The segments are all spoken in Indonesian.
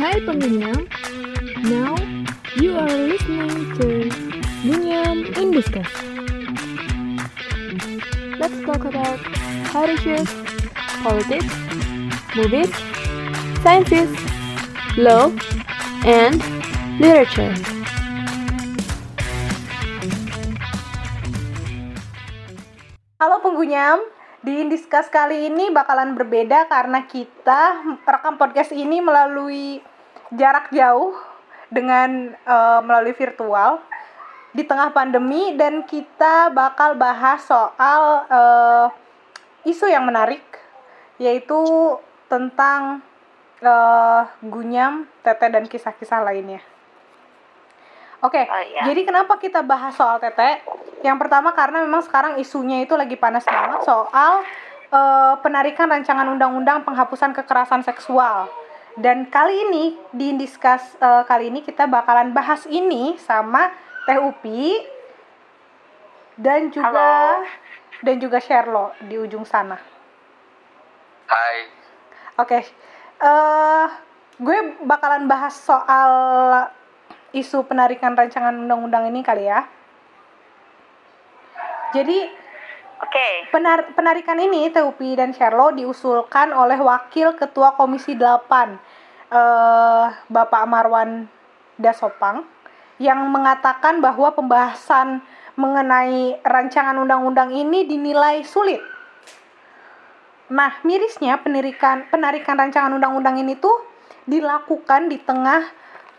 Hai pengunyam, now you are listening to Gunyam in Discuss. Let's talk about health issues, politics, movies, sciences, law, and literature. Halo penggunyam, di Indiskas kali ini bakalan berbeda karena kita rekam podcast ini melalui jarak jauh dengan uh, melalui virtual di tengah pandemi dan kita bakal bahas soal uh, isu yang menarik yaitu tentang uh, gunyam, tete dan kisah-kisah lainnya. Oke, okay, oh, iya. jadi kenapa kita bahas soal tete? Yang pertama karena memang sekarang isunya itu lagi panas banget soal uh, penarikan rancangan undang-undang penghapusan kekerasan seksual. Dan kali ini di Indiskas uh, kali ini kita bakalan bahas ini sama Teh Upi dan juga Halo. dan juga Sherlo di ujung sana. Hai. Oke. Okay. Uh, eh, gue bakalan bahas soal isu penarikan rancangan undang-undang ini kali ya. Jadi okay. penar penarikan ini Teupi dan Sherlo diusulkan oleh Wakil Ketua Komisi 8 eh, Bapak Marwan Dasopang yang mengatakan bahwa pembahasan mengenai rancangan undang-undang ini dinilai sulit. Nah, mirisnya penarikan penarikan rancangan undang-undang ini tuh dilakukan di tengah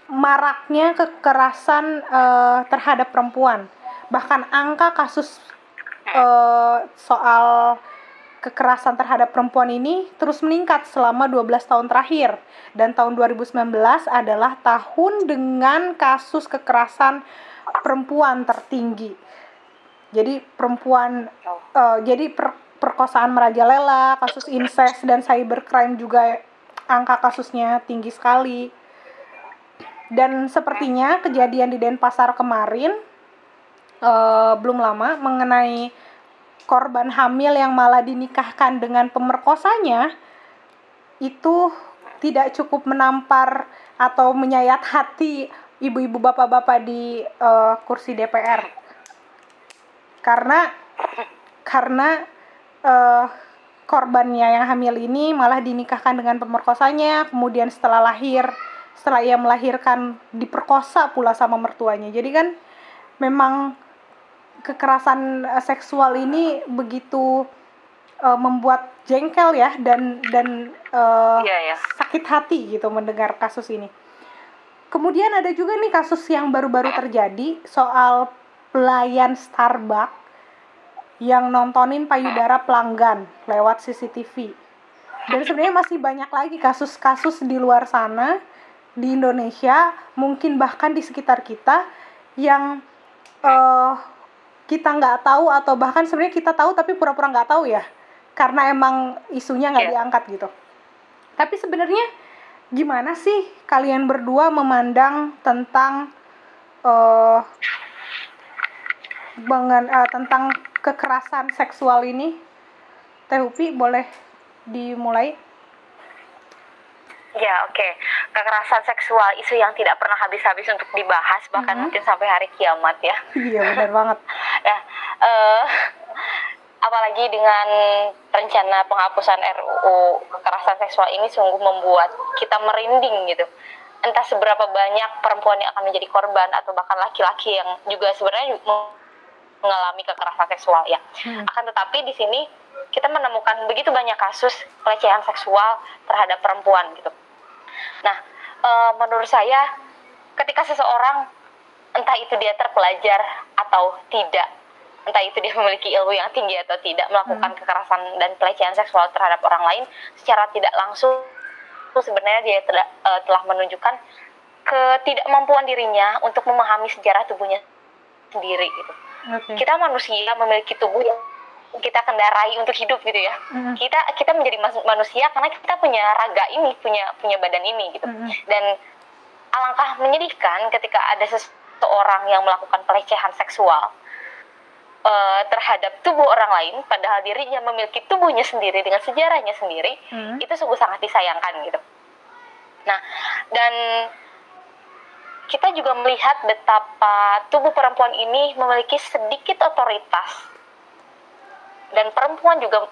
maraknya kekerasan uh, terhadap perempuan. Bahkan angka kasus uh, soal kekerasan terhadap perempuan ini terus meningkat selama 12 tahun terakhir. Dan tahun 2019 adalah tahun dengan kasus kekerasan perempuan tertinggi. Jadi perempuan uh, jadi per, perkosaan merajalela, kasus incest dan cybercrime juga angka kasusnya tinggi sekali. Dan sepertinya kejadian di Denpasar kemarin uh, belum lama mengenai korban hamil yang malah dinikahkan dengan pemerkosanya itu tidak cukup menampar atau menyayat hati ibu-ibu bapak-bapak di uh, kursi DPR karena karena uh, korbannya yang hamil ini malah dinikahkan dengan pemerkosanya kemudian setelah lahir setelah ia melahirkan diperkosa pula sama mertuanya. Jadi kan memang kekerasan eh, seksual ini begitu uh, membuat jengkel ya dan dan uh, yeah, yeah. sakit hati gitu mendengar kasus ini kemudian ada juga nih kasus yang baru-baru terjadi soal pelayan Starbucks yang nontonin payudara pelanggan lewat CCTV dan sebenarnya masih banyak lagi kasus-kasus di luar sana di Indonesia mungkin bahkan di sekitar kita yang uh, kita nggak tahu atau bahkan sebenarnya kita tahu tapi pura-pura nggak tahu ya karena emang isunya nggak yeah. diangkat gitu. Tapi sebenarnya gimana sih kalian berdua memandang tentang uh, uh, tentang kekerasan seksual ini? Teh Upi boleh dimulai Ya oke, okay. kekerasan seksual isu yang tidak pernah habis-habis untuk dibahas bahkan mm-hmm. mungkin sampai hari kiamat ya. Iya benar banget. ya, uh, apalagi dengan rencana penghapusan RUU kekerasan seksual ini sungguh membuat kita merinding gitu. Entah seberapa banyak perempuan yang akan menjadi korban atau bahkan laki-laki yang juga sebenarnya mengalami kekerasan seksual ya. Hmm. Akan tetapi di sini kita menemukan begitu banyak kasus pelecehan seksual terhadap perempuan gitu. Nah, e, menurut saya ketika seseorang entah itu dia terpelajar atau tidak, entah itu dia memiliki ilmu yang tinggi atau tidak melakukan hmm. kekerasan dan pelecehan seksual terhadap orang lain secara tidak langsung sebenarnya dia telah, e, telah menunjukkan ketidakmampuan dirinya untuk memahami sejarah tubuhnya sendiri gitu. Okay. Kita manusia memiliki tubuh yang kita kendarai untuk hidup gitu ya mm-hmm. kita kita menjadi manusia karena kita punya raga ini punya punya badan ini gitu mm-hmm. dan alangkah menyedihkan ketika ada seseorang yang melakukan pelecehan seksual uh, terhadap tubuh orang lain padahal dirinya memiliki tubuhnya sendiri dengan sejarahnya sendiri mm-hmm. itu sungguh sangat disayangkan gitu nah dan kita juga melihat betapa tubuh perempuan ini memiliki sedikit otoritas dan perempuan juga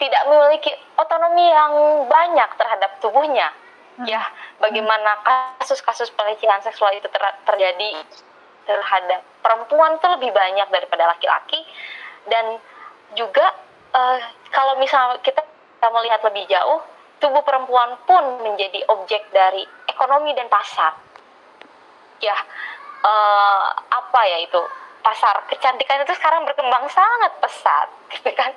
tidak memiliki otonomi yang banyak terhadap tubuhnya. Hmm. ya bagaimana kasus-kasus pelecehan seksual itu ter terjadi terhadap perempuan itu lebih banyak daripada laki-laki. Dan juga uh, kalau misalnya kita, kita melihat lebih jauh tubuh perempuan pun menjadi objek dari ekonomi dan pasar. Ya uh, apa ya itu pasar kecantikan itu sekarang berkembang sangat pesat gitu kan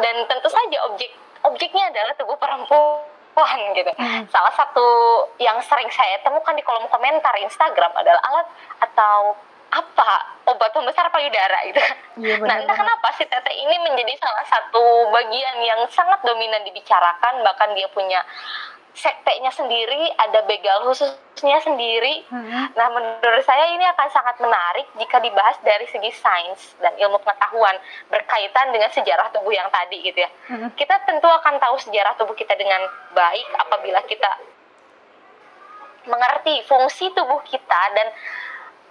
dan tentu saja objek objeknya adalah tubuh perempuan gitu hmm. salah satu yang sering saya temukan di kolom komentar Instagram adalah alat atau apa obat pembesar payudara itu. Ya, nah entah kenapa si Tete ini menjadi salah satu bagian yang sangat dominan dibicarakan bahkan dia punya sektenya sendiri, ada begal khususnya sendiri. Hmm. Nah, menurut saya ini akan sangat menarik jika dibahas dari segi sains dan ilmu pengetahuan berkaitan dengan sejarah tubuh yang tadi gitu ya. Hmm. Kita tentu akan tahu sejarah tubuh kita dengan baik apabila kita mengerti fungsi tubuh kita dan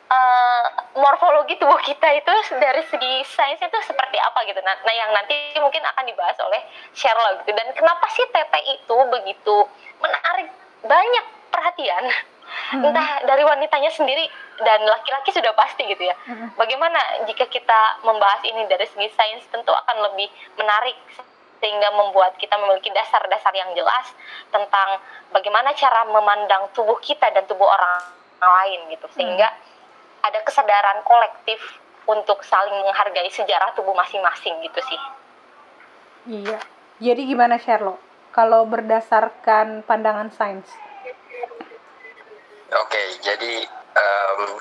uh, morfologi tubuh kita itu dari segi sains itu seperti apa gitu. Nah, nah yang nanti mungkin akan dibahas oleh Sherlock gitu. Dan kenapa sih tete itu begitu menarik banyak perhatian? Hmm. Entah dari wanitanya sendiri dan laki-laki sudah pasti gitu ya. Hmm. Bagaimana jika kita membahas ini dari segi sains tentu akan lebih menarik sehingga membuat kita memiliki dasar-dasar yang jelas tentang bagaimana cara memandang tubuh kita dan tubuh orang lain gitu sehingga hmm ada kesadaran kolektif untuk saling menghargai sejarah tubuh masing-masing gitu sih. Iya. Jadi gimana Sherlock? Kalau berdasarkan pandangan sains? Oke, jadi um,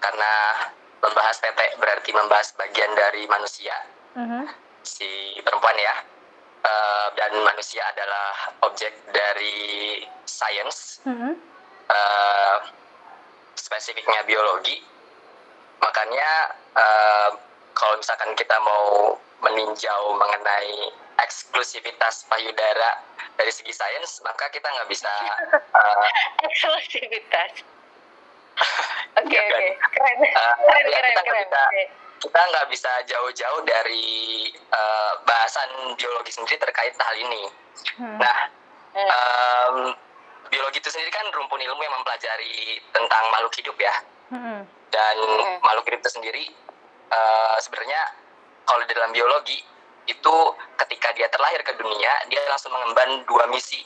karena membahas tetek berarti membahas bagian dari manusia, uh-huh. si perempuan ya, uh, dan manusia adalah objek dari sains, uh-huh. uh, spesifiknya biologi makanya uh, kalau misalkan kita mau meninjau mengenai eksklusivitas payudara dari segi sains maka kita nggak bisa uh, eksklusivitas oke okay, oke okay. keren uh, keren ya, keren kita keren bisa, okay. kita nggak bisa jauh-jauh dari uh, bahasan biologi sendiri terkait hal ini hmm. nah hmm. Um, biologi itu sendiri kan rumpun ilmu yang mempelajari tentang makhluk hidup ya hmm dan hmm. makhluk hidup itu sendiri uh, sebenarnya kalau di dalam biologi itu ketika dia terlahir ke dunia dia langsung mengemban dua misi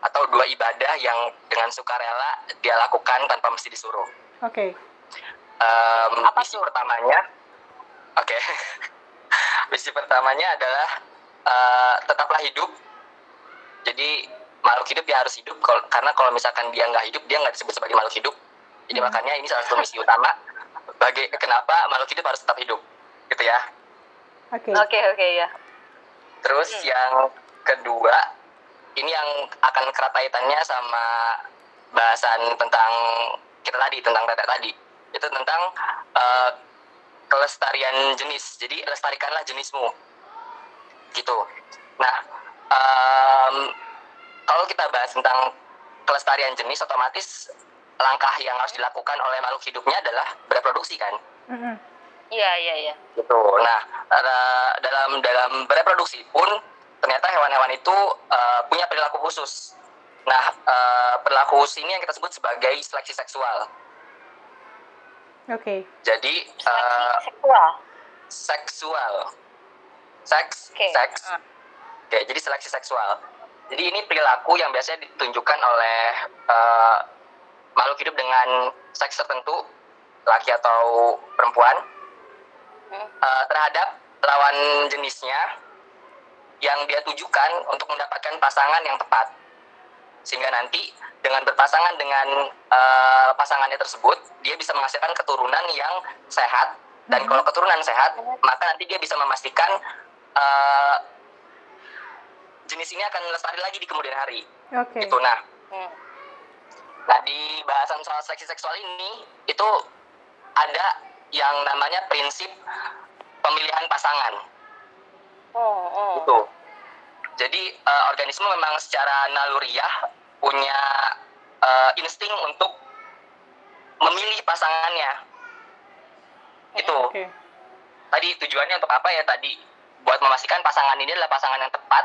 atau dua ibadah yang dengan sukarela dia lakukan tanpa mesti disuruh. Oke. Okay. Um, misi tuh? pertamanya, oke. Okay. misi pertamanya adalah uh, tetaplah hidup. Jadi makhluk hidup ya harus hidup. karena kalau misalkan dia nggak hidup, dia nggak disebut sebagai makhluk hidup. Jadi hmm. makanya ini salah satu misi utama bagi kenapa makhluk hidup harus tetap hidup, gitu ya. Oke. Okay. Oke okay, oke okay, ya. Terus hmm. yang kedua, ini yang akan kerat kaitannya sama bahasan tentang kita tadi tentang tetek tadi. Itu tentang uh, kelestarian jenis. Jadi lestarikanlah jenismu. Gitu. Nah, um, kalau kita bahas tentang kelestarian jenis otomatis langkah yang harus dilakukan oleh makhluk hidupnya adalah bereproduksi kan? Iya iya iya. Gitu. Nah dalam dalam bereproduksi pun ternyata hewan-hewan itu uh, punya perilaku khusus. Nah uh, perilaku khusus ini yang kita sebut sebagai seleksi seksual. Oke. Okay. jadi uh, seksual? seksual. Seks okay. seks. Uh. oke okay, jadi seleksi seksual. Jadi ini perilaku yang biasanya ditunjukkan oleh uh, makhluk hidup dengan seks tertentu laki atau perempuan hmm. uh, terhadap lawan jenisnya yang dia tujukan untuk mendapatkan pasangan yang tepat sehingga nanti dengan berpasangan dengan uh, pasangannya tersebut dia bisa menghasilkan keturunan yang sehat dan hmm. kalau keturunan sehat maka nanti dia bisa memastikan uh, jenis ini akan lestari lagi di kemudian hari. Okay. Itu nah. Hmm Nah di bahasan soal seleksi seksual ini itu ada yang namanya prinsip pemilihan pasangan. Oh, oh. Itu. Jadi uh, organisme memang secara naluriah punya uh, insting untuk memilih pasangannya itu okay. tadi tujuannya untuk apa ya tadi buat memastikan pasangan ini adalah pasangan yang tepat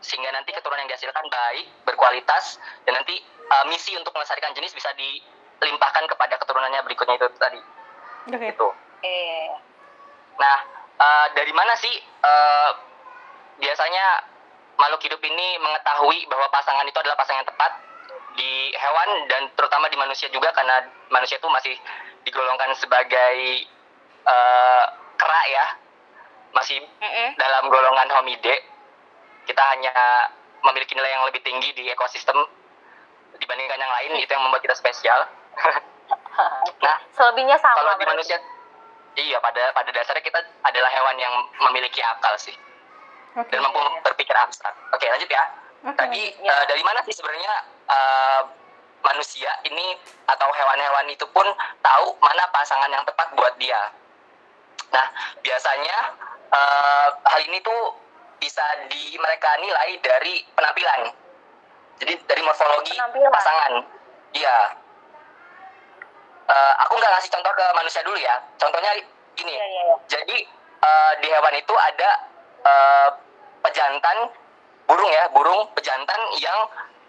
sehingga nanti keturunan yang dihasilkan baik berkualitas dan nanti uh, misi untuk melestarikan jenis bisa dilimpahkan kepada keturunannya berikutnya itu tadi okay. itu eh. nah uh, dari mana sih uh, biasanya makhluk hidup ini mengetahui bahwa pasangan itu adalah pasangan yang tepat di hewan dan terutama di manusia juga karena manusia itu masih digolongkan sebagai uh, kera ya masih mm -hmm. dalam golongan homide kita hanya memiliki nilai yang lebih tinggi di ekosistem dibandingkan yang lain itu yang membuat kita spesial nah selebihnya sama kalau di manusia iya pada pada dasarnya kita adalah hewan yang memiliki akal sih okay. dan mampu berpikir abstrak oke lanjut ya okay. tadi ya. Uh, dari mana sih sebenarnya uh, manusia ini atau hewan-hewan itu pun tahu mana pasangan yang tepat buat dia nah biasanya uh, hal ini tuh bisa di mereka nilai dari penampilan. Jadi dari morfologi penampilan. pasangan. Iya. Uh, aku nggak ngasih contoh ke manusia dulu ya. Contohnya ini ya, ya, ya. jadi uh, di hewan itu ada uh, pejantan burung ya. Burung pejantan yang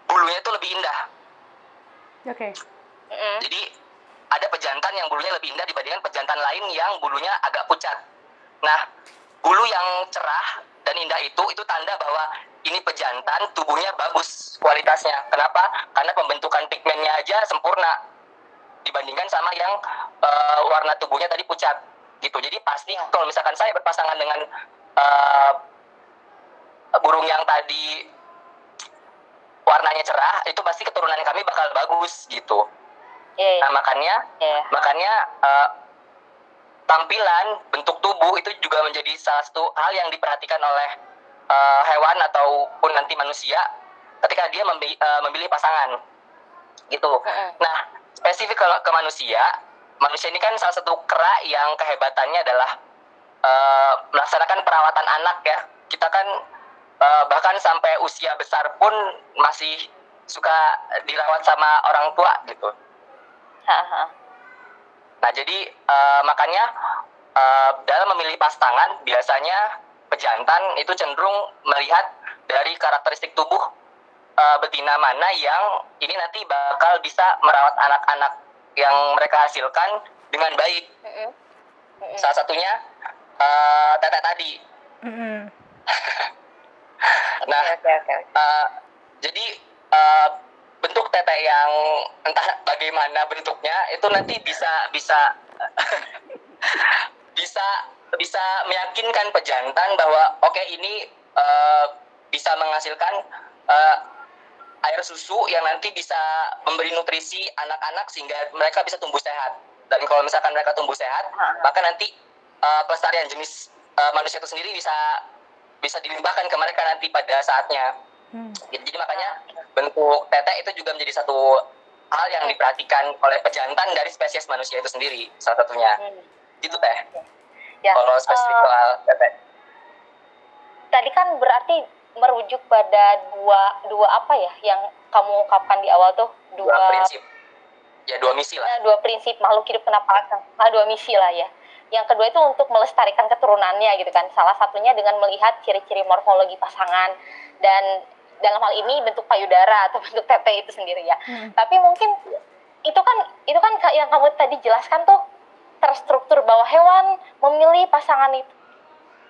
bulunya itu lebih indah. Oke. Okay. jadi ada pejantan yang bulunya lebih indah dibandingkan pejantan lain yang bulunya agak pucat. Nah bulu yang cerah dan indah itu itu tanda bahwa ini pejantan tubuhnya bagus kualitasnya. Kenapa? Karena pembentukan pigmennya aja sempurna dibandingkan sama yang uh, warna tubuhnya tadi pucat gitu. Jadi pasti kalau misalkan saya berpasangan dengan uh, burung yang tadi warnanya cerah itu pasti keturunan kami bakal bagus gitu. Yeah, nah makanya yeah. makanya uh, tampilan bentuk tubuh itu juga menjadi salah satu hal yang diperhatikan oleh uh, hewan ataupun nanti manusia ketika dia memilih, uh, memilih pasangan. Gitu. Nah spesifik ke, ke manusia manusia ini kan salah satu kera yang kehebatannya adalah uh, melaksanakan perawatan anak ya. Kita kan uh, bahkan sampai usia besar pun masih suka dirawat sama orang tua gitu. Nah jadi uh, makanya uh, dalam memilih pasangan biasanya pejantan itu cenderung melihat dari karakteristik tubuh uh, betina mana yang ini nanti bakal bisa merawat anak-anak yang mereka hasilkan dengan baik. Salah satunya uh, tete tadi. nah, okay, okay, okay. Uh, jadi uh, bentuk tete yang entah bagaimana bentuknya itu nanti bisa bisa bisa bisa meyakinkan pejantan bahwa oke okay, ini uh, bisa menghasilkan uh, air susu yang nanti bisa memberi nutrisi anak-anak sehingga mereka bisa tumbuh sehat dan kalau misalkan mereka tumbuh sehat maka nanti uh, pelestarian jenis uh, manusia itu sendiri bisa bisa dilimpahkan ke mereka nanti pada saatnya. Hmm. Jadi makanya bentuk tetek itu juga menjadi satu hal yang diperhatikan oleh pejantan dari spesies manusia itu sendiri salah satunya. Hmm. Gitu teh. Ya. Kalau spesifik uh, soal tetek. Tadi kan berarti merujuk pada dua dua apa ya yang kamu ungkapkan di awal tuh dua, dua prinsip. Ya dua misi lah. Ya, dua prinsip makhluk hidup kenapa ah, dua misi lah ya yang kedua itu untuk melestarikan keturunannya gitu kan salah satunya dengan melihat ciri-ciri morfologi pasangan dan dalam hal ini bentuk payudara atau bentuk tete itu sendiri ya hmm. tapi mungkin itu kan itu kan yang kamu tadi jelaskan tuh terstruktur bahwa hewan memilih pasangan itu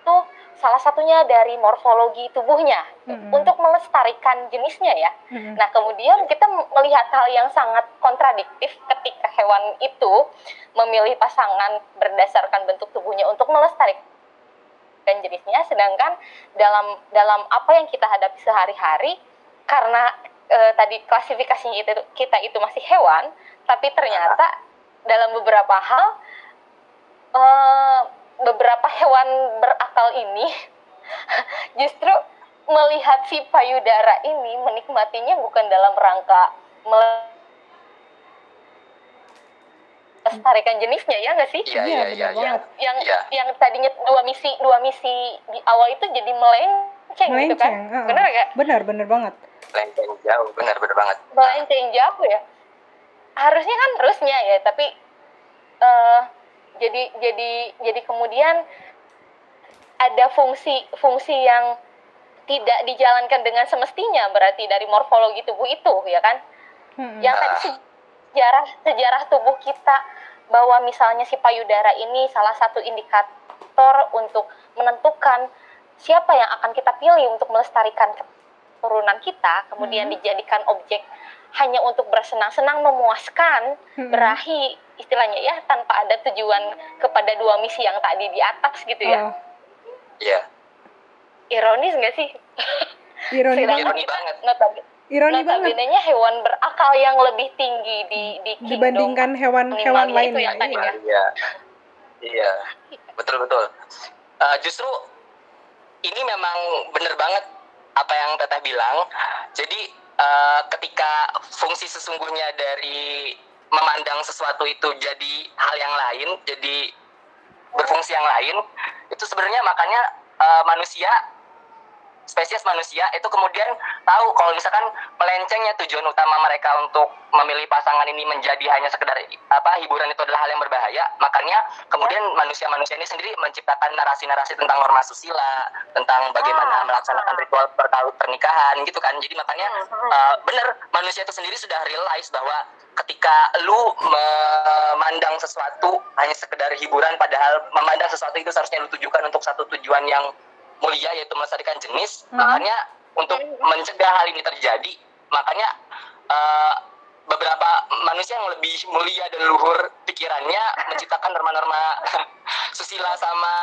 tuh salah satunya dari morfologi tubuhnya hmm. untuk melestarikan jenisnya ya. Hmm. Nah, kemudian kita melihat hal yang sangat kontradiktif ketika hewan itu memilih pasangan berdasarkan bentuk tubuhnya untuk melestarikan jenisnya sedangkan dalam dalam apa yang kita hadapi sehari-hari karena e, tadi klasifikasinya itu kita itu masih hewan, tapi ternyata dalam beberapa hal e, beberapa hewan berakal ini justru melihat si payudara ini menikmatinya bukan dalam rangka melestarikan jenisnya ya nggak sih? Iya iya iya. Yang yang ya. yang tadinya dua misi dua misi di awal itu jadi melenceng, melenceng gitu kan? Uh, benar gak? Benar benar banget. Melenceng jauh, benar benar banget. Melenceng jauh ya. harusnya kan harusnya ya tapi uh, jadi jadi jadi kemudian ada fungsi fungsi yang tidak dijalankan dengan semestinya berarti dari morfologi tubuh itu ya kan hmm. yang tadi sejarah sejarah tubuh kita bahwa misalnya si payudara ini salah satu indikator untuk menentukan siapa yang akan kita pilih untuk melestarikan keturunan kita kemudian hmm. dijadikan objek hanya untuk bersenang-senang memuaskan hmm. berahi istilahnya ya tanpa ada tujuan kepada dua misi yang tadi di atas gitu ya. Oh. Iya. Ironis gak sih? Ironi banget. Ironi banget. Ironi banget. hewan berakal yang lebih tinggi di di dibandingkan hewan-hewan lain yang tadi ya. Iya. Iya. Betul betul. Uh, justru ini memang benar banget apa yang Teteh bilang. Jadi uh, ketika fungsi sesungguhnya dari memandang sesuatu itu jadi hal yang lain, jadi berfungsi yang lain, itu sebenarnya makanya uh, manusia spesies manusia itu kemudian tahu kalau misalkan melencengnya tujuan utama mereka untuk memilih pasangan ini menjadi hanya sekedar apa hiburan itu adalah hal yang berbahaya makanya kemudian manusia-manusia ini sendiri menciptakan narasi-narasi tentang norma susila tentang bagaimana ah. melaksanakan ritual pernikahan gitu kan jadi makanya uh, benar manusia itu sendiri sudah realize bahwa ketika lu memandang sesuatu hanya sekedar hiburan padahal memandang sesuatu itu seharusnya lu tujukan untuk satu tujuan yang mulia yaitu melestarikan jenis. Hmm. makanya untuk mencegah hal ini terjadi makanya uh, beberapa manusia yang lebih mulia dan luhur pikirannya menciptakan norma-norma susila sama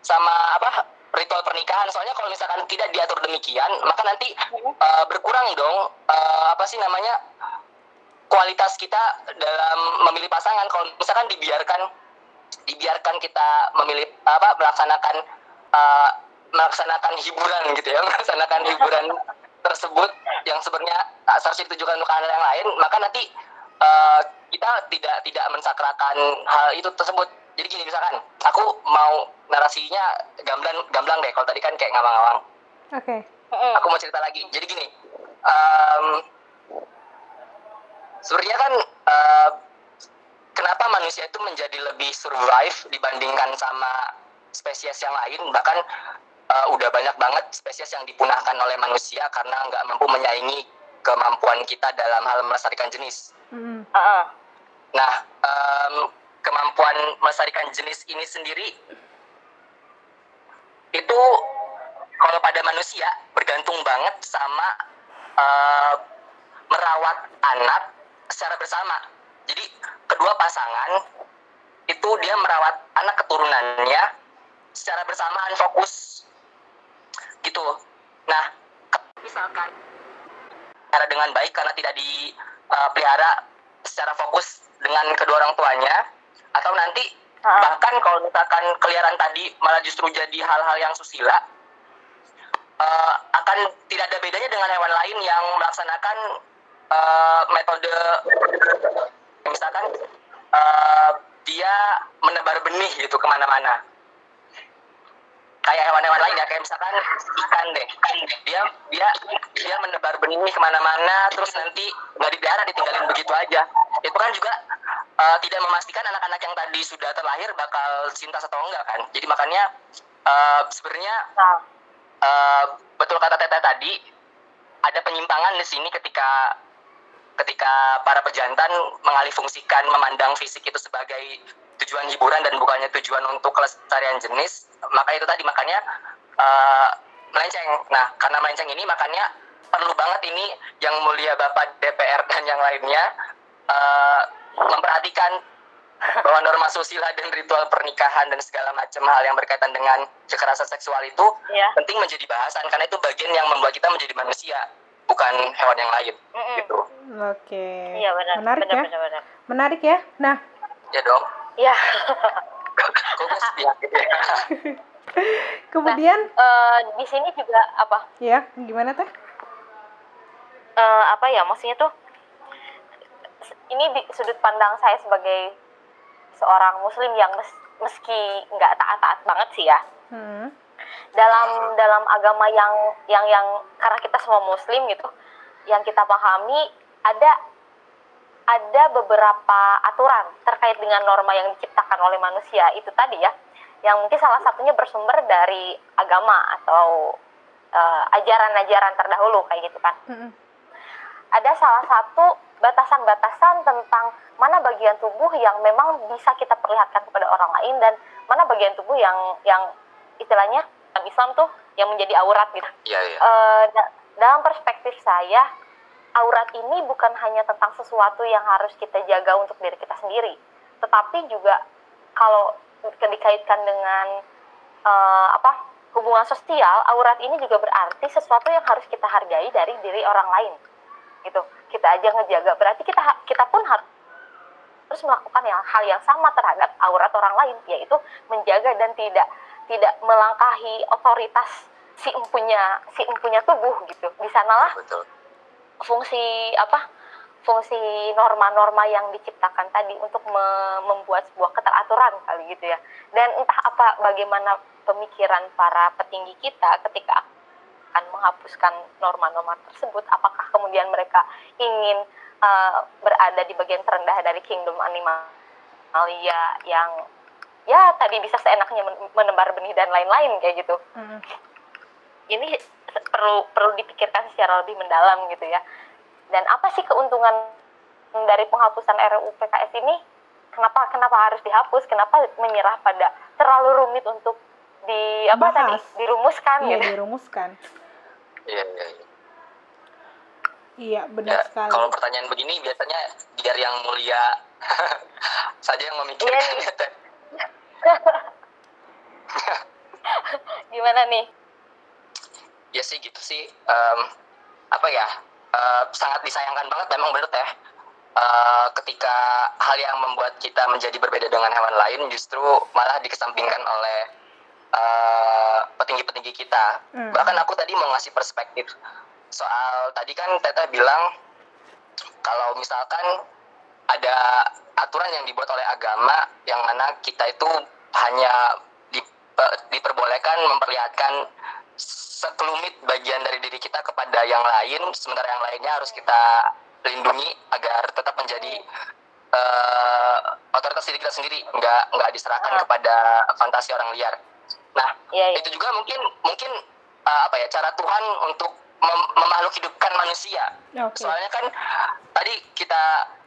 sama apa ritual pernikahan. Soalnya kalau misalkan tidak diatur demikian maka nanti uh, berkurang dong uh, apa sih namanya kualitas kita dalam memilih pasangan. Kalau misalkan dibiarkan dibiarkan kita memilih apa melaksanakan uh, melaksanakan hiburan gitu ya melaksanakan hiburan tersebut yang sebenarnya seharusnya ditujukan untuk hal yang lain maka nanti uh, kita tidak tidak mensakrakan hal itu tersebut. Jadi gini misalkan aku mau narasinya gamblang gamblang deh. Kalau tadi kan kayak ngawang-ngawang. Oke. Okay. aku mau cerita lagi. Jadi gini um, sebenarnya kan uh, kenapa manusia itu menjadi lebih survive dibandingkan sama spesies yang lain? Bahkan uh, udah banyak banget spesies yang dipunahkan oleh manusia karena nggak mampu menyaingi kemampuan kita dalam hal melestarikan jenis. Mm. Uh -uh. Nah, um, kemampuan melestarikan jenis ini sendiri itu kalau pada manusia bergantung banget sama uh, merawat anak secara bersama. Jadi kedua pasangan itu dia merawat anak keturunannya secara bersamaan fokus gitu nah misalkan cara dengan baik karena tidak dipelihara uh, secara fokus dengan kedua orang tuanya atau nanti ha? bahkan kalau misalkan keliaran tadi malah justru jadi hal-hal yang susila uh, akan tidak ada bedanya dengan hewan lain yang melaksanakan uh, metode misalkan uh, dia menebar benih gitu ke mana-mana kayak hewan-hewan lain ya kayak misalkan ikan deh. Dia dia dia menebar benih ke mana-mana terus nanti nggak dipelihara ditinggalin begitu aja. Itu kan juga uh, tidak memastikan anak-anak yang tadi sudah terlahir bakal cinta atau enggak kan. Jadi makanya uh, sebenarnya uh, betul kata Tete tadi ada penyimpangan di sini ketika ketika para pejantan mengalihfungsikan memandang fisik itu sebagai tujuan hiburan dan bukannya tujuan untuk kelestarian jenis maka itu tadi makanya uh, melenceng nah karena melenceng ini makanya perlu banget ini yang mulia bapak DPR dan yang lainnya uh, memperhatikan bahwa norma susila dan ritual pernikahan dan segala macam hal yang berkaitan dengan kekerasan seksual itu ya. penting menjadi bahasan karena itu bagian yang membuat kita menjadi manusia bukan hewan yang lain mm -mm. gitu. Oke. Iya benar. Menarik benar, ya. Benar, benar. Menarik ya. Nah. Ya dong. Iya. Kemudian nah, uh, di sini juga apa? Ya, gimana teh? Uh, apa ya maksudnya tuh? Ini di sudut pandang saya sebagai seorang muslim yang mes, meski nggak taat-taat banget sih ya. Hmm. Dalam dalam agama yang yang yang karena kita semua muslim gitu, yang kita pahami ada ada beberapa aturan terkait dengan norma yang diciptakan oleh manusia itu tadi ya yang mungkin salah satunya bersumber dari agama atau uh, ajaran-ajaran terdahulu kayak gitu kan mm -hmm. ada salah satu batasan-batasan tentang mana bagian tubuh yang memang bisa kita perlihatkan kepada orang lain dan mana bagian tubuh yang yang istilahnya Islam tuh yang menjadi aurat gitu. Iya, iya. Uh, da dalam perspektif saya, aurat ini bukan hanya tentang sesuatu yang harus kita jaga untuk diri kita sendiri, tetapi juga kalau dikaitkan dengan uh, apa hubungan sosial, aurat ini juga berarti sesuatu yang harus kita hargai dari diri orang lain. Gitu. Kita aja ngejaga, berarti kita kita pun harus terus melakukan yang hal yang sama terhadap aurat orang lain, yaitu menjaga dan tidak tidak melangkahi otoritas si empunya si empunya tubuh gitu di sanalah Betul. Fungsi apa fungsi norma-norma yang diciptakan tadi untuk me membuat sebuah keteraturan kali gitu ya dan entah apa bagaimana pemikiran para petinggi kita ketika akan menghapuskan norma-norma tersebut apakah kemudian mereka ingin uh, berada di bagian terendah dari kingdom animalia yang ya tadi bisa seenaknya menebar benih dan lain-lain kayak gitu. Hmm. Ini perlu perlu dipikirkan secara lebih mendalam gitu ya. Dan apa sih keuntungan dari penghapusan RUU PKS ini? Kenapa kenapa harus dihapus? Kenapa menyerah pada terlalu rumit untuk di apa Bahas. tadi dirumuskan iya, gitu? dirumuskan. Iya, iya, iya. Iya, benar ya, sekali. Kalau pertanyaan begini biasanya biar yang mulia saja yang memikirkan iya, ya, Gimana nih? Ya sih gitu sih. Um, apa ya? Uh, sangat disayangkan banget memang benar ya. Uh, ketika hal yang membuat kita menjadi berbeda dengan hewan lain justru malah dikesampingkan oleh petinggi petinggi-petinggi kita. Hmm. Bahkan aku tadi mau ngasih perspektif soal tadi kan Teteh bilang kalau misalkan ada aturan yang dibuat oleh agama yang mana kita itu hanya diperbolehkan memperlihatkan sekelumit bagian dari diri kita kepada yang lain, sementara yang lainnya harus kita lindungi agar tetap menjadi uh, otoritas diri kita sendiri, nggak nggak diserahkan kepada fantasi orang liar. Nah, ya, ya. itu juga mungkin mungkin uh, apa ya cara Tuhan untuk mem memakhluk hidupkan manusia. Okay. Soalnya kan tadi kita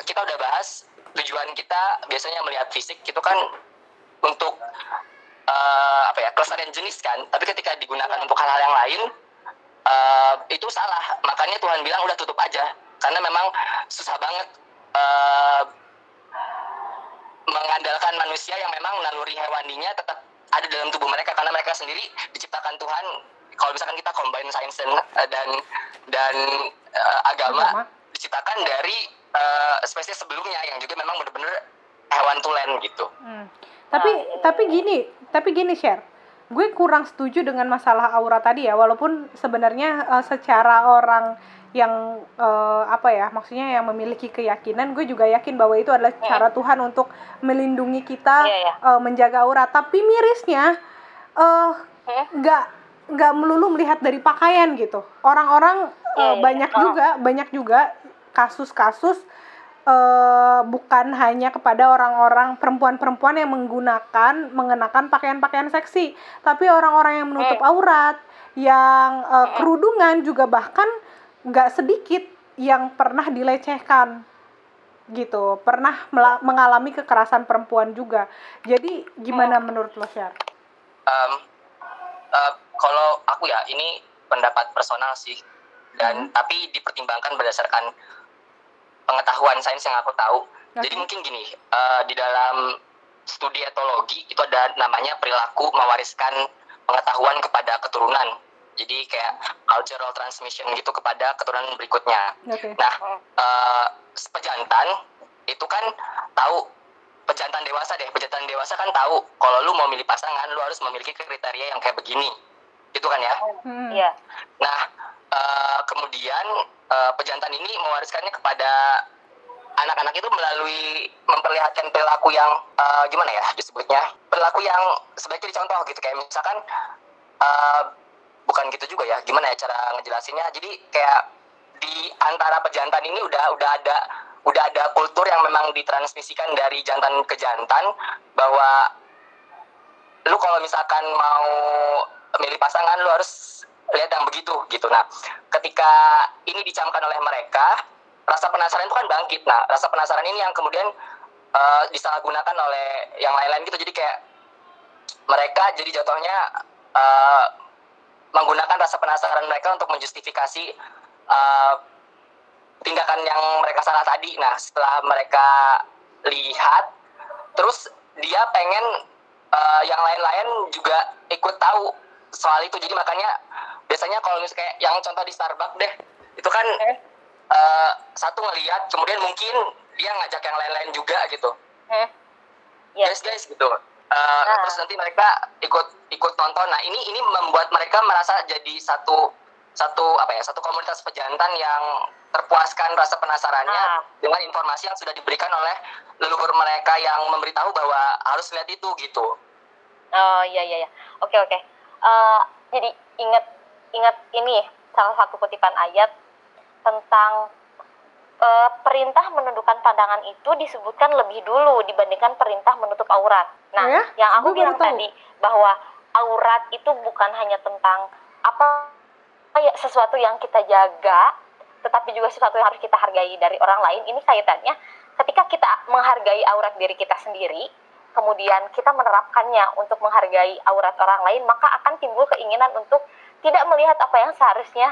kita udah bahas tujuan kita biasanya melihat fisik itu kan untuk uh, apa ya kelestarian jenis kan. Tapi ketika digunakan untuk hal-hal yang lain uh, itu salah. Makanya Tuhan bilang udah tutup aja. Karena memang susah banget uh, mengandalkan manusia yang memang naluri hewaninya tetap ada dalam tubuh mereka. Karena mereka sendiri diciptakan Tuhan. Kalau misalkan kita combine sains dan dan dan uh, agama, agama. diciptakan dari uh, spesies sebelumnya yang juga memang benar-benar hewan tulen gitu. Hmm tapi nah, tapi gini tapi gini share gue kurang setuju dengan masalah aura tadi ya walaupun sebenarnya uh, secara orang yang uh, apa ya maksudnya yang memiliki keyakinan gue juga yakin bahwa itu adalah cara Tuhan untuk melindungi kita yeah, yeah. Uh, menjaga aura. Tapi mirisnya nggak uh, nggak melulu melihat dari pakaian gitu. Orang-orang uh, banyak yeah. juga banyak juga kasus-kasus uh, bukan hanya kepada orang-orang perempuan-perempuan yang menggunakan mengenakan pakaian-pakaian seksi, tapi orang-orang yang menutup eh. aurat, yang uh, kerudungan juga bahkan nggak sedikit yang pernah dilecehkan gitu, pernah mengalami kekerasan perempuan juga. Jadi gimana hmm. menurut lo, Syar? Um, uh, kalau aku ya ini pendapat personal sih, dan hmm. tapi dipertimbangkan berdasarkan pengetahuan sains yang aku tahu. Okay. Jadi mungkin gini, uh, di dalam studi etologi itu ada namanya perilaku mewariskan pengetahuan kepada keturunan. Jadi kayak cultural transmission gitu kepada keturunan berikutnya. Okay. Nah, uh, pejantan itu kan tahu pejantan dewasa deh. Pejantan dewasa kan tahu kalau lu mau milih pasangan lu harus memiliki kriteria yang kayak begini. Gitu kan ya? Hmm. Iya. Hmm. Nah, uh, kemudian uh, pejantan ini mewariskannya kepada anak-anak itu melalui memperlihatkan perilaku yang uh, gimana ya disebutnya perilaku yang sebaiknya dicontoh gitu kayak misalkan uh, bukan gitu juga ya gimana ya cara ngejelasinnya jadi kayak di antara pejantan ini udah udah ada udah ada kultur yang memang ditransmisikan dari jantan ke jantan bahwa lu kalau misalkan mau milih pasangan lu harus lihat yang begitu gitu. Nah ketika ini dicamkan oleh mereka rasa penasaran itu kan bangkit. Nah rasa penasaran ini yang kemudian uh, disalahgunakan oleh yang lain-lain gitu. Jadi kayak mereka jadi jatuhnya uh, menggunakan rasa penasaran mereka untuk menjustifikasi uh, tindakan yang mereka salah tadi. Nah setelah mereka lihat terus dia pengen uh, yang lain-lain juga ikut tahu soal itu jadi makanya biasanya kalau misalnya kayak yang contoh di Starbucks deh itu kan uh, satu ngelihat kemudian mungkin dia ngajak yang lain-lain juga gitu hmm. yeah. guys guys gitu uh, nah. terus nanti mereka ikut ikut nonton nah ini ini membuat mereka merasa jadi satu satu apa ya satu komunitas pejantan yang terpuaskan rasa penasarannya nah. dengan informasi yang sudah diberikan oleh leluhur mereka yang memberitahu bahwa harus lihat itu gitu oh iya iya iya oke oke uh, jadi ingat ingat ini salah satu kutipan ayat tentang uh, perintah menundukkan pandangan itu disebutkan lebih dulu dibandingkan perintah menutup aurat. Nah, oh ya? yang aku Gue bilang tadi bahwa aurat itu bukan hanya tentang apa ya sesuatu yang kita jaga, tetapi juga sesuatu yang harus kita hargai dari orang lain. Ini kaitannya ketika kita menghargai aurat diri kita sendiri, kemudian kita menerapkannya untuk menghargai aurat orang lain, maka akan timbul keinginan untuk tidak melihat apa yang seharusnya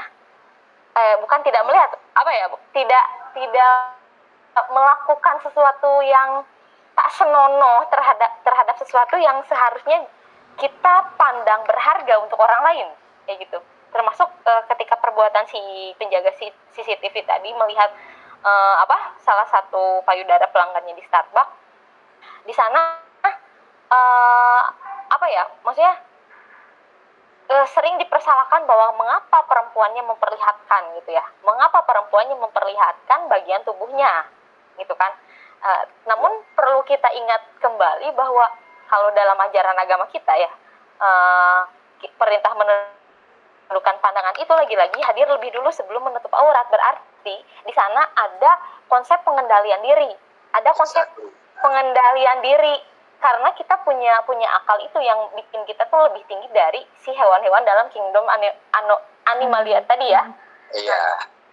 eh, bukan tidak melihat apa ya tidak tidak melakukan sesuatu yang tak senonoh terhadap terhadap sesuatu yang seharusnya kita pandang berharga untuk orang lain. Kayak gitu. Termasuk uh, ketika perbuatan si penjaga CCTV tadi melihat uh, apa salah satu payudara pelanggannya di Starbucks di sana uh, apa ya maksudnya uh, sering dipersalahkan bahwa mengapa perempuannya memperlihatkan gitu ya. Mengapa perempuannya memperlihatkan bagian tubuhnya gitu kan. Uh, namun perlu kita ingat kembali bahwa kalau dalam ajaran agama kita ya uh, perintah menundukkan pandangan itu lagi-lagi hadir lebih dulu sebelum menutup aurat. Berarti di sana ada konsep pengendalian diri. Ada konsep pengendalian diri karena kita punya punya akal itu yang bikin kita tuh lebih tinggi dari si hewan-hewan dalam kingdom ani, ano, animalia hmm. tadi ya. Iya.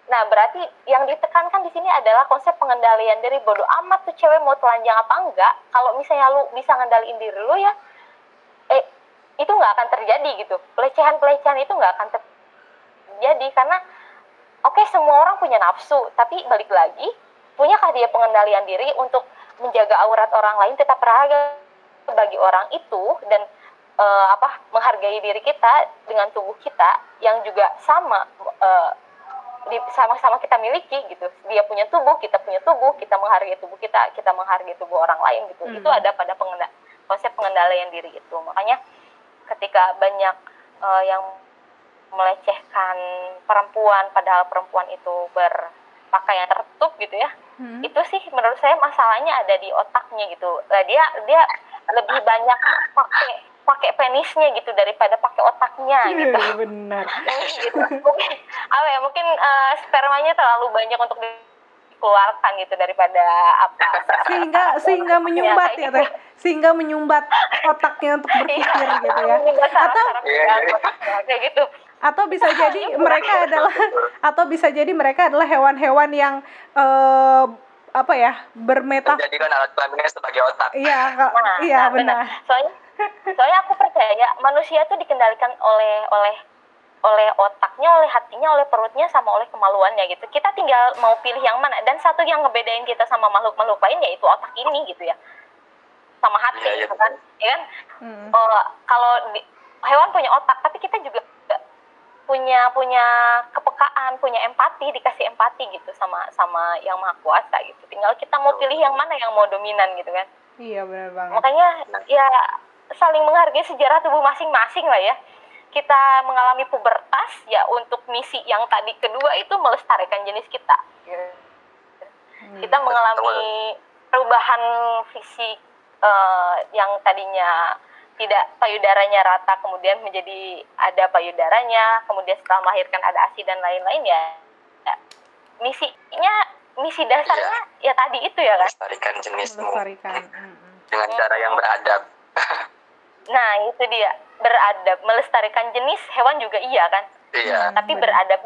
Nah, berarti yang ditekankan di sini adalah konsep pengendalian dari bodoh amat tuh cewek mau telanjang apa enggak. Kalau misalnya lu bisa ngendaliin diri lu ya, eh itu nggak akan terjadi gitu. Pelecehan-pelecehan itu nggak akan terjadi karena oke okay, semua orang punya nafsu, tapi balik lagi punyakah dia pengendalian diri untuk menjaga aurat orang lain tetap berharga bagi orang itu dan uh, apa menghargai diri kita dengan tubuh kita yang juga sama uh, sama-sama kita miliki gitu. Dia punya tubuh kita punya tubuh kita menghargai tubuh kita kita menghargai tubuh orang lain gitu. Hmm. itu ada pada pengenda konsep pengendalian diri itu. Makanya ketika banyak uh, yang melecehkan perempuan padahal perempuan itu berpakaian tertutup gitu ya hmm. itu sih menurut saya masalahnya ada di otaknya gitu. Nah, dia dia lebih banyak pakai pakai penisnya gitu daripada pakai otaknya iya, gitu. benar. Gitu mungkin apa ya mungkin uh, spermanya terlalu banyak untuk dikeluarkan gitu daripada apa. Sehingga sehingga menyumbat ya teh? Sehingga menyumbat otaknya untuk berpikir iya, gitu ya. Atau kayak gitu atau bisa jadi mereka adalah atau bisa jadi mereka adalah hewan-hewan yang uh, apa ya bermeta menjadikan alat kelaminnya sebagai otak iya nah, iya nah, benar. benar soalnya soalnya aku percaya manusia itu dikendalikan oleh oleh oleh otaknya, oleh hatinya, oleh perutnya, sama oleh kemaluannya gitu. Kita tinggal mau pilih yang mana. Dan satu yang ngebedain kita sama makhluk-makhluk lain yaitu otak ini gitu ya, sama hati, ya, ya. kan? Ya kan? Hmm. Uh, kalau di, hewan punya otak, tapi kita juga punya punya kepekaan, punya empati, dikasih empati gitu sama sama yang maha kuasa gitu. Tinggal kita mau pilih yang mana yang mau dominan gitu kan. Iya benar banget. Makanya ya saling menghargai sejarah tubuh masing-masing lah ya. Kita mengalami pubertas ya untuk misi yang tadi kedua itu melestarikan jenis kita. Hmm, kita mengalami perubahan fisik uh, yang tadinya tidak payudaranya rata kemudian menjadi ada payudaranya kemudian setelah melahirkan ada ASI dan lain-lain ya, ya misinya misi dasarnya iya. ya tadi itu ya kan melestarikan jenismu melestarikan. dengan hmm. cara yang beradab nah itu dia beradab melestarikan jenis hewan juga iya kan iya tapi beradab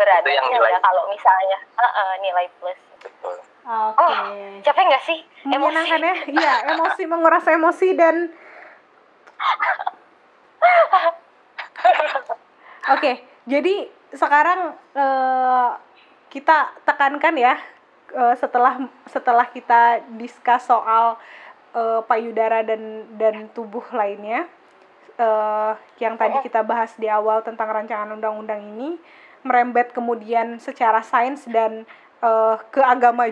beradab ya nilai. kalau misalnya uh, uh, nilai plus Betul. Oke. Okay. Oh, capek nggak sih? Emosi. ya? Iya, emosi menguras emosi dan Oke, jadi sekarang uh, kita tekankan ya uh, setelah setelah kita diskus soal uh, payudara dan dan tubuh lainnya uh, yang tadi kita bahas di awal tentang rancangan undang-undang ini merembet kemudian secara sains dan uh, ke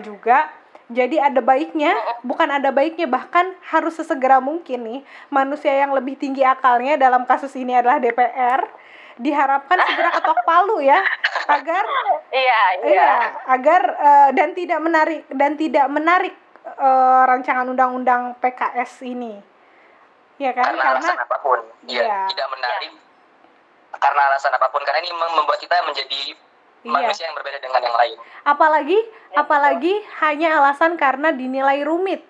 juga. Jadi ada baiknya, bukan ada baiknya bahkan harus sesegera mungkin nih manusia yang lebih tinggi akalnya dalam kasus ini adalah DPR diharapkan segera ketok palu ya agar iya iya, iya agar uh, dan tidak menarik dan tidak menarik uh, rancangan undang-undang PKS ini. Ya kan? Karena, karena alasan apa pun. Ya, ya tidak menarik. Ya. karena alasan apa pun. Karena ini membuat kita menjadi iya. manusia yang berbeda dengan yang lain. Apalagi ya, apalagi betul. hanya alasan karena dinilai rumit,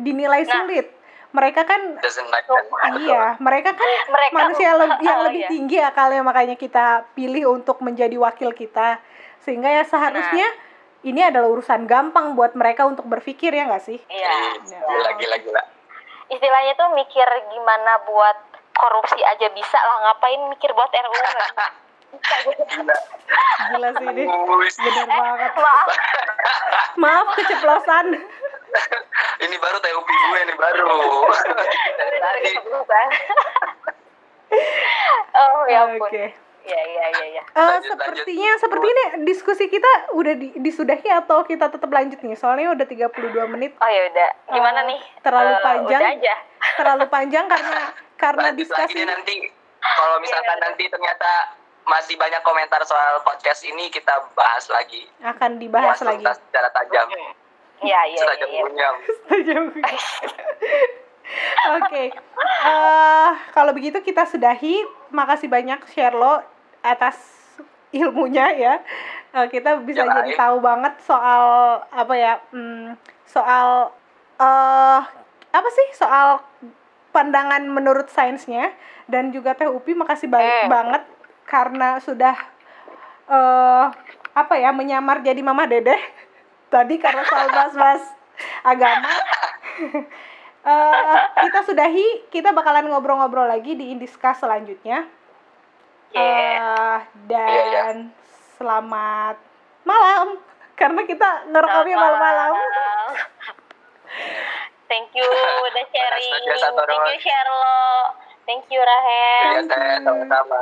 dinilai nah, sulit. Mereka kan like iya, mereka kan mereka, manusia le yang oh, lebih iya. tinggi akalnya makanya kita pilih untuk menjadi wakil kita. Sehingga ya seharusnya nah. ini adalah urusan gampang buat mereka untuk berpikir ya nggak sih? Iya. Ya. Gila gila Istilahnya tuh mikir gimana buat korupsi aja bisa lah ngapain mikir buat RUU Gila. Gila sih ini. Bener banget. Maaf. Maaf keceplosan. ini baru TUP gue ini baru. Dari tadi. oh ya ampun. Oke. Okay. Ya, ya, ya, ya. Uh, lanjut, sepertinya lanjut. seperti ini diskusi kita udah di, disudahi atau kita tetap lanjut nih? Soalnya udah 32 menit. Oh ya udah. Gimana uh, nih? Terlalu uh, panjang. Udah aja. Terlalu panjang karena karena lanjut diskusi nanti kalau misalkan yeah. nanti ternyata masih banyak komentar soal podcast ini kita bahas lagi. Akan dibahas Mas lagi. Secara tajam. Iya, iya. Setajam iya. Tajam. Oke. Eh, kalau begitu kita sudahi. Makasih banyak Sherlo atas ilmunya ya. Uh, kita bisa ya, jadi tahu banget soal apa ya? Hmm, soal uh, apa sih? Soal pandangan menurut sainsnya dan juga Teh Upi makasih baik eh. banget karena sudah uh, apa ya menyamar jadi mama dedeh. Tadi karena soal bahas-bahas agama. Uh, kita sudahi kita bakalan ngobrol-ngobrol lagi di Indiska selanjutnya. Uh, dan yeah, yeah. selamat malam karena kita ngerekamnya malam-malam. thank you udah sharing. Thank you Sherlo thank you Rahel. Iya, sama-sama